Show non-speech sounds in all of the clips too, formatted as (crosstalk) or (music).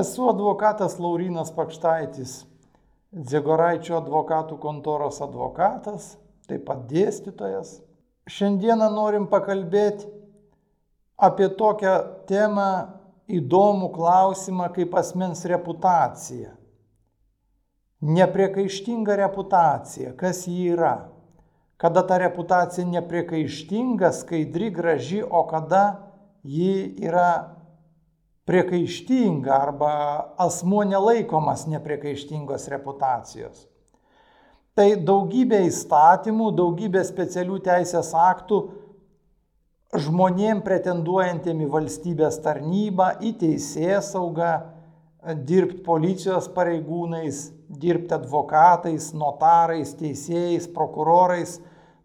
Esu advokatas Laurinas Pakštaitis, Dzegoraičio advokatų kontoros advokatas, taip pat dėstytojas. Šiandieną norim pakalbėti apie tokią temą įdomų klausimą kaip asmens reputacija. Nepriekaištinga reputacija, kas ji yra? Kada ta reputacija nepriekaištinga, skaidri, graži, o kada ji yra priekaištinga arba asmuo nelaikomas nepriekaištingos reputacijos. Tai daugybė įstatymų, daugybė specialių teisės aktų žmonėm pretenduojantiem į valstybės tarnybą, į teisės saugą, dirbti policijos pareigūnais, dirbti advokatais, notarais, teisėjais, prokurorais,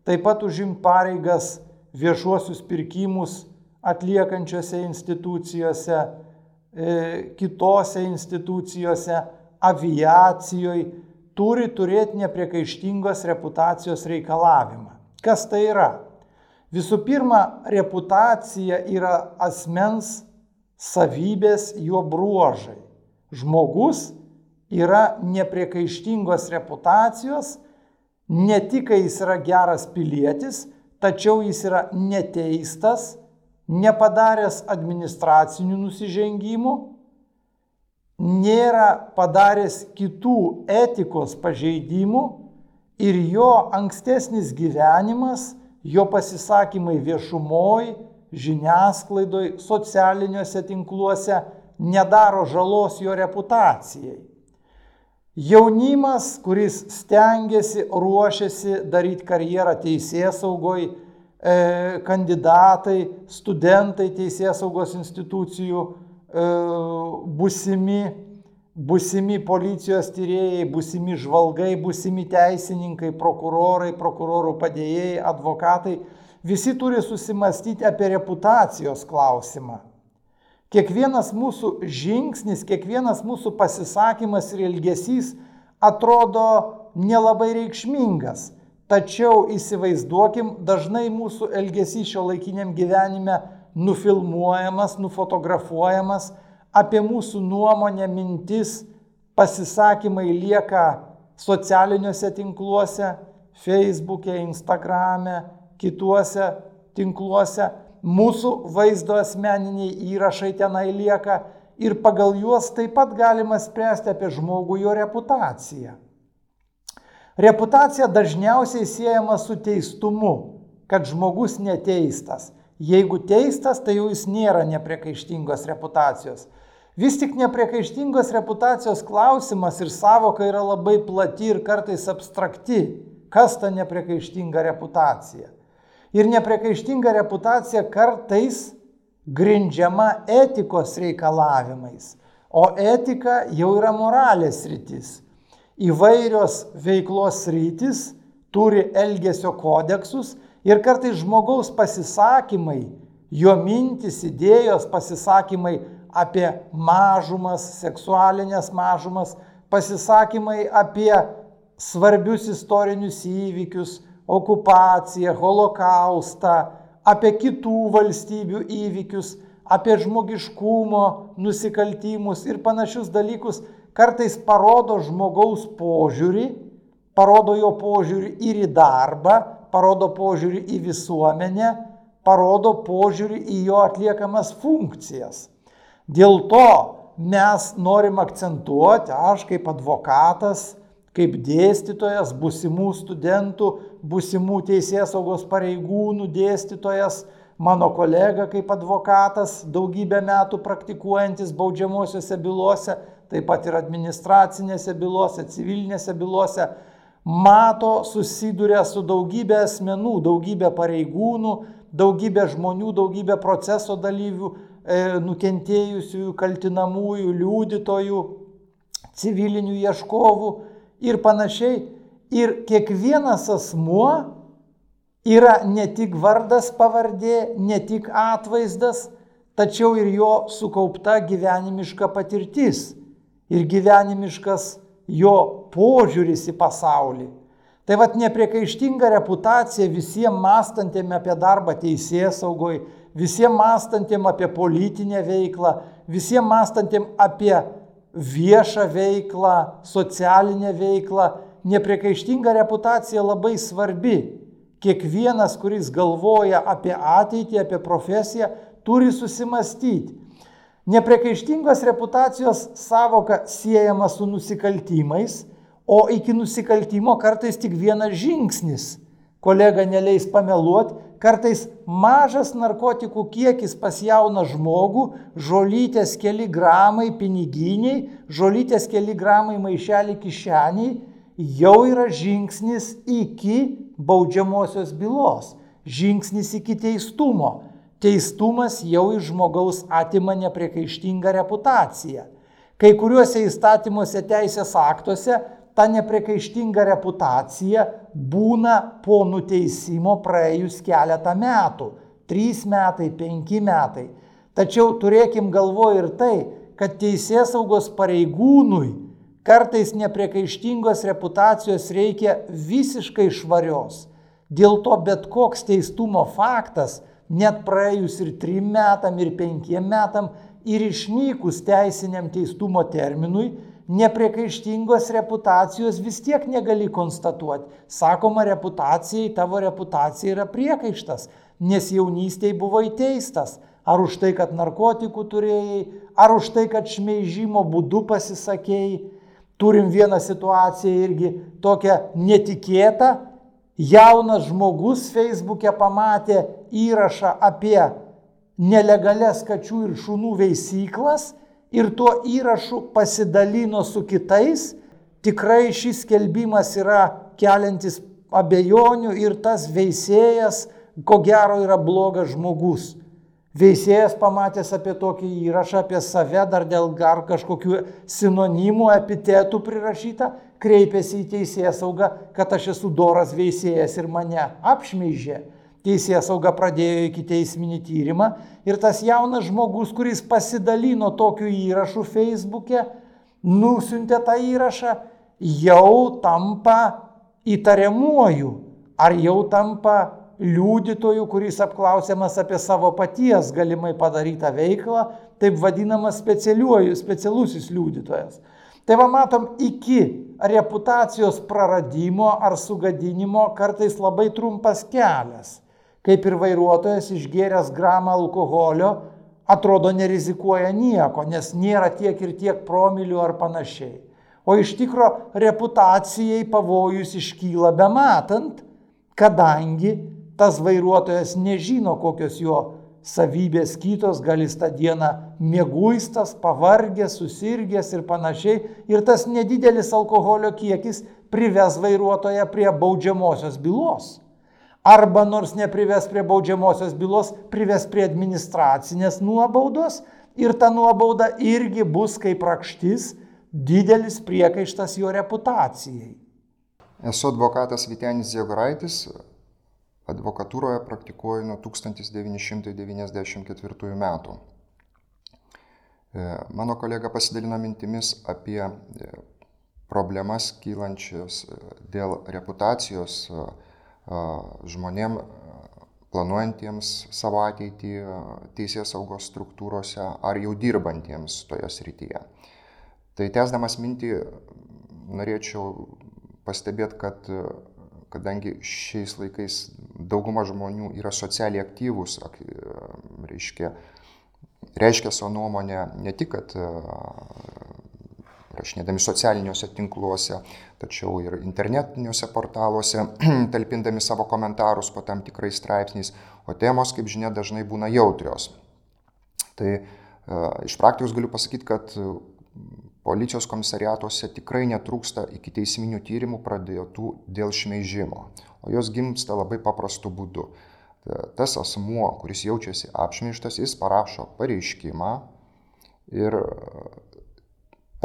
taip pat užimti pareigas viešuosius pirkimus atliekančiose institucijose, kitose institucijose, aviacijoje turi turėti nepriekaištingos reputacijos reikalavimą. Kas tai yra? Visų pirma, reputacija yra asmens savybės, jo bruožai. Žmogus yra nepriekaištingos reputacijos, ne tik, jis yra geras pilietis, tačiau jis yra neteistas, nepadaręs administracinių nusižengimų, nėra padaręs kitų etikos pažeidimų ir jo ankstesnis gyvenimas, jo pasisakymai viešumoj, žiniasklaidoj, socialiniuose tinkluose nedaro žalos jo reputacijai. Jaunimas, kuris stengiasi, ruošiasi daryti karjerą teisės saugoje, E, kandidatai, studentai teisės saugos institucijų, e, busimi, busimi policijos tyrėjai, busimi žvalgai, busimi teisininkai, prokurorai, prokurorų padėjėjai, advokatai, visi turi susimastyti apie reputacijos klausimą. Kiekvienas mūsų žingsnis, kiekvienas mūsų pasisakymas ir elgesys atrodo nelabai reikšmingas Tačiau įsivaizduokim, dažnai mūsų elgesys šio laikiniam gyvenime nufilmuojamas, nufotografuojamas, apie mūsų nuomonę, mintis, pasisakymai lieka socialiniuose tinkluose, Facebook'e, Instagram'e, kituose tinkluose, mūsų vaizdo asmeniniai įrašai tenai lieka ir pagal juos taip pat galima spręsti apie žmogų jo reputaciją. Reputacija dažniausiai siejama su teistumu, kad žmogus neteistas. Jeigu teistas, tai jau jis nėra nepriekaištingos reputacijos. Vis tik nepriekaištingos reputacijos klausimas ir savoka yra labai plati ir kartais abstrakti. Kas ta nepriekaištinga reputacija? Ir nepriekaištinga reputacija kartais grindžiama etikos reikalavimais. O etika jau yra moralės rytis įvairios veiklos rytis turi elgesio kodeksus ir kartais žmogaus pasisakymai, jo mintis, idėjos, pasisakymai apie mažumas, seksualinės mažumas, pasisakymai apie svarbius istorinius įvykius, okupaciją, holokaustą, apie kitų valstybių įvykius, apie žmogiškumo nusikaltimus ir panašius dalykus kartais parodo žmogaus požiūrį, parodo jo požiūrį ir į darbą, parodo požiūrį į visuomenę, parodo požiūrį į jo atliekamas funkcijas. Dėl to mes norim akcentuoti, aš kaip advokatas, kaip dėstytojas, busimų studentų, busimų teisės saugos pareigūnų dėstytojas, mano kolega kaip advokatas, daugybę metų praktikuojantis baudžiamosiose bylose, taip pat ir administracinėse bylose, civilinėse bylose, mato, susiduria su daugybė asmenų, daugybė pareigūnų, daugybė žmonių, daugybė proceso dalyvių, e, nukentėjusiųjų, kaltinamųjų, liudytojų, civilinių ieškovų ir panašiai. Ir kiekvienas asmuo yra ne tik vardas pavardė, ne tik atvaizdas, tačiau ir jo sukaupta gyvenimiška patirtis ir gyvenimiškas jo požiūris į pasaulį. Tai vad nepriekaištinga reputacija visiems mąstantiem apie darbą teisės saugoj, visiems mąstantiem apie politinę veiklą, visiems mąstantiem apie viešą veiklą, socialinę veiklą. Nepriekaištinga reputacija labai svarbi. Kiekvienas, kuris galvoja apie ateitį, apie profesiją, turi susimastyti. Nepriekaištingos reputacijos savoka siejama su nusikaltimais, o iki nusikaltimo kartais tik vienas žingsnis. Kolega neleis pameluoti, kartais mažas narkotikų kiekis pas jauną žmogų, žolytės keli gramai piniginiai, žolytės keli gramai maišelį kišeniai, jau yra žingsnis iki baudžiamosios bylos, žingsnis iki teistumo. Teistumas jau iš žmogaus atima nepriekaištingą reputaciją. Kai kuriuose įstatymuose teisės aktuose ta nepriekaištinga reputacija būna po nuteisimo praėjus keletą metų - trys metai, penki metai. Tačiau turėkim galvoje ir tai, kad teisės saugos pareigūnui kartais nepriekaištingos reputacijos reikia visiškai švarios. Dėl to bet koks teistumo faktas, net praėjus ir trim metam, ir penkiem metam, ir išnykus teisiniam teistumo terminui, nepriekaištingos reputacijos vis tiek negali konstatuoti. Sakoma, reputacijai, tavo reputacija yra priekaištas, nes jaunystėje buvo įteistas. Ar už tai, kad narkotikų turėjai, ar už tai, kad šmeižimo būdu pasisakėjai. Turim vieną situaciją irgi tokią netikėtą. Jaunas žmogus Facebook'e pamatė įrašą apie nelegalias kačių ir šunų veisyklas ir tuo įrašu pasidalino su kitais, tikrai šis skelbimas yra keliantis abejonių ir tas veisėjas, ko gero, yra blogas žmogus. Veisėjas pamatęs apie tokį įrašą apie save, dar dėl gar kažkokių sinonimų, epitetų prirašyta, kreipėsi į teisėją saugą, kad aš esu doras veisėjas ir mane apšmeižė teisės sauga pradėjo iki teisminį tyrimą ir tas jaunas žmogus, kuris pasidalino tokiu įrašu Facebook'e, nusintė tą įrašą, jau tampa įtariamuoju ar jau tampa liudytoju, kuris apklausiamas apie savo paties galimai padarytą veiklą, taip vadinamas specialusis liudytojas. Tai va matom, iki reputacijos praradimo ar sugadinimo kartais labai trumpas kelias kaip ir vairuotojas išgėręs gramą alkoholio atrodo nerizikuoja nieko, nes nėra tiek ir tiek promilių ar panašiai. O iš tikro reputacijai pavojus iškyla be matant, kadangi tas vairuotojas nežino, kokios jo savybės kitos, gal jis tą dieną mėguistas, pavargęs, susirgęs ir panašiai. Ir tas nedidelis alkoholio kiekis prives vairuotoją prie baudžiamosios bylos arba nors neprives prie baudžiamosios bylos, prives prie administracinės nuobaudos ir ta nuobauda irgi bus kaip rakštis didelis priekaištas jo reputacijai. Esu advokatas Vitenis Ziegoraitis, advokatūroje praktikuoju nuo 1994 metų. E, mano kolega pasidalino mintimis apie e, problemas kylančias e, dėl reputacijos žmonėm planuojantiems savo ateitį teisės saugos struktūrose ar jau dirbantiems toje srityje. Tai tęsdamas mintį norėčiau pastebėti, kad kadangi šiais laikais dauguma žmonių yra socialiai aktyvūs, reiškia, reiškia savo nuomonę ne tik, kad rašinėdami socialiniuose tinkluose, tačiau ir internetiniuose portaluose, (clears throat) talpindami savo komentarus po tam tikrais straipsniais, o temos, kaip žinia, dažnai būna jautrios. Tai e, iš praktikos galiu pasakyti, kad e, policijos komisariatuose tikrai netrūksta iki teisminių tyrimų pradėtų dėl šmeižimo, o jos gimsta labai paprastu būdu. Tas asmuo, kuris jaučiasi apšmeištas, jis parašo pareiškimą ir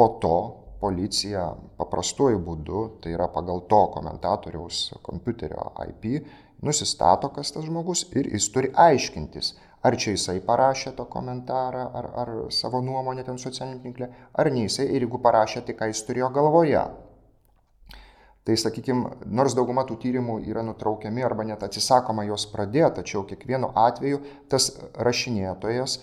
Po to policija paprastuoju būdu, tai yra pagal to komentatoriaus kompiuterio IP, nusistato, kas tas žmogus ir jis turi aiškintis, ar čia jisai parašė to komentarą, ar, ar savo nuomonę ten socialiniam tinklė, ar ne jisai ir jeigu parašė, tai ką jis turėjo galvoje. Tai sakykime, nors dauguma tų tyrimų yra nutraukiami arba net atsisakoma juos pradėti, tačiau kiekvienu atveju tas rašinėtojas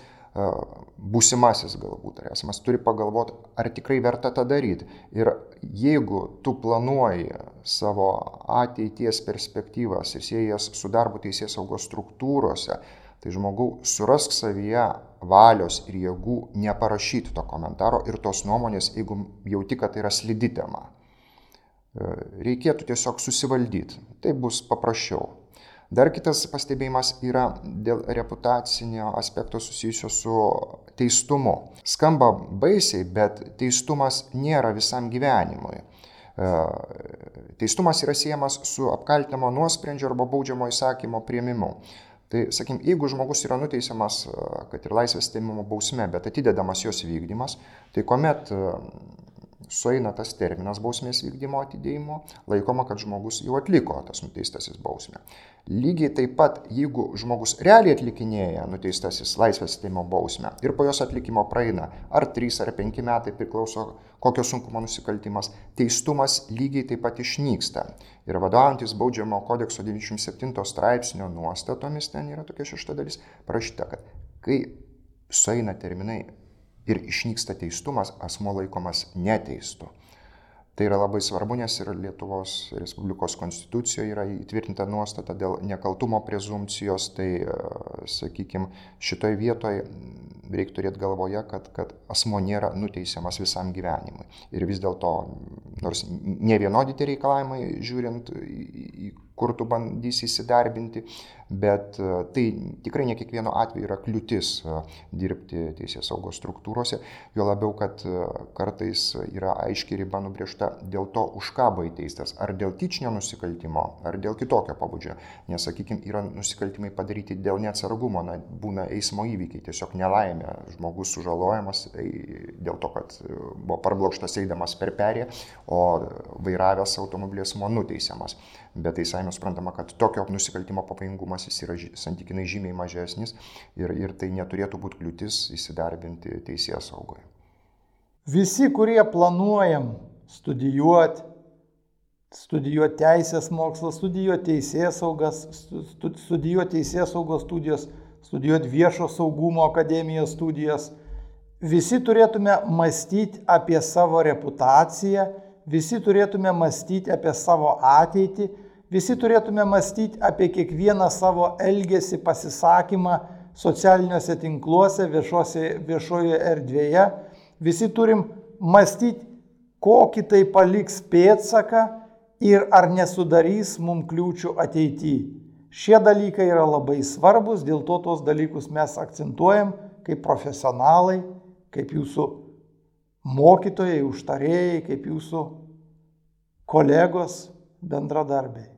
būsimasis galbūt ar esamas turi pagalvoti, ar tikrai verta tą daryti. Ir jeigu tu planuoji savo ateities perspektyvas ir siejas su darbo teisės saugos struktūrose, tai žmogau surask savyje valios ir jėgų neparašyti to komentaro ir tos nuomonės, jeigu jauti, kad tai yra slidi tema. E, reikėtų tiesiog susivaldyti. Tai bus paprasčiau. Dar kitas pastebėjimas yra dėl reputacinio aspekto susijusio su teistumu. Skamba baisiai, bet teistumas nėra visam gyvenimui. E, teistumas yra siejamas su apkaltinamo nuosprendžio arba baudžiamo įsakymo prieimimu. Tai, sakykim, jeigu žmogus yra nuteisiamas, e, kad ir laisvės teimimo bausme, bet atidedamas jos vykdymas, tai kuomet sueina tas terminas bausmės vykdymo atidėjimo, laikoma, kad žmogus jau atliko tas nuteistasis bausmę. Lygiai taip pat, jeigu žmogus realiai atlikinėja nuteistasis laisvės teimo bausmę ir po jos atlikimo praeina ar 3 ar 5 metai priklauso kokio sunkumo nusikaltimas, teistumas lygiai taip pat išnyksta. Ir vadovaujantis baudžiamo kodekso 97 straipsnio nuostatomis, ten yra tokia šešta dalis, parašyta, kad kai sueina terminai ir išnyksta teistumas, asmo laikomas neteistu. Tai yra labai svarbu, nes ir Lietuvos Respublikos konstitucijoje yra įtvirtinta nuostata dėl nekaltumo prezumcijos, tai, sakykime, šitoj vietoje reikia turėti galvoje, kad, kad asmo nėra nuteisiamas visam gyvenimui. Ir vis dėlto, nors ne vienodi tie reikalavimai, žiūrint į kur tu bandysi įsidarbinti, bet e, tai tikrai ne kiekvieno atveju yra kliūtis e, dirbti teisės saugos struktūrose, jo labiau, kad e, kartais yra aiškiai riba nubriežta dėl to, už ką buvo įteistas, ar dėl tyčinio nusikaltimo, ar dėl kitokio pabudžio. Nes, sakykime, yra nusikaltimai padaryti dėl neatsargumo, na, būna eismo įvykiai, tiesiog nelaimė, žmogus sužalojamas dėl to, kad buvo parblokštas eidamas per perį, o vairavęs automobilis buvo nuteisiamas bet tai savime suprantama, kad tokio nusikaltimo pavojingumas jis yra santykinai žymiai mažesnis ir, ir tai neturėtų būti kliūtis įsidarbinti teisės saugoje. Visi, kurie planuojam studijuoti, studijuoti teisės mokslą, studijuoti teisės saugas, studijuoti teisės saugos studijos, studijuoti viešo saugumo akademijos studijas, visi turėtume mąstyti apie savo reputaciją, visi turėtume mąstyti apie savo ateitį, visi turėtume mąstyti apie kiekvieną savo elgesį, pasisakymą socialiniuose tinkluose, viešose, viešojoje erdvėje. Visi turim mąstyti, kokį tai paliks pėtsaką ir ar nesudarys mum kliūčių ateityje. Šie dalykai yra labai svarbus, dėl to tos dalykus mes akcentuojam kaip profesionalai, kaip jūsų mokytojai, užtarėjai, kaip jūsų kolegos bendradarbiai.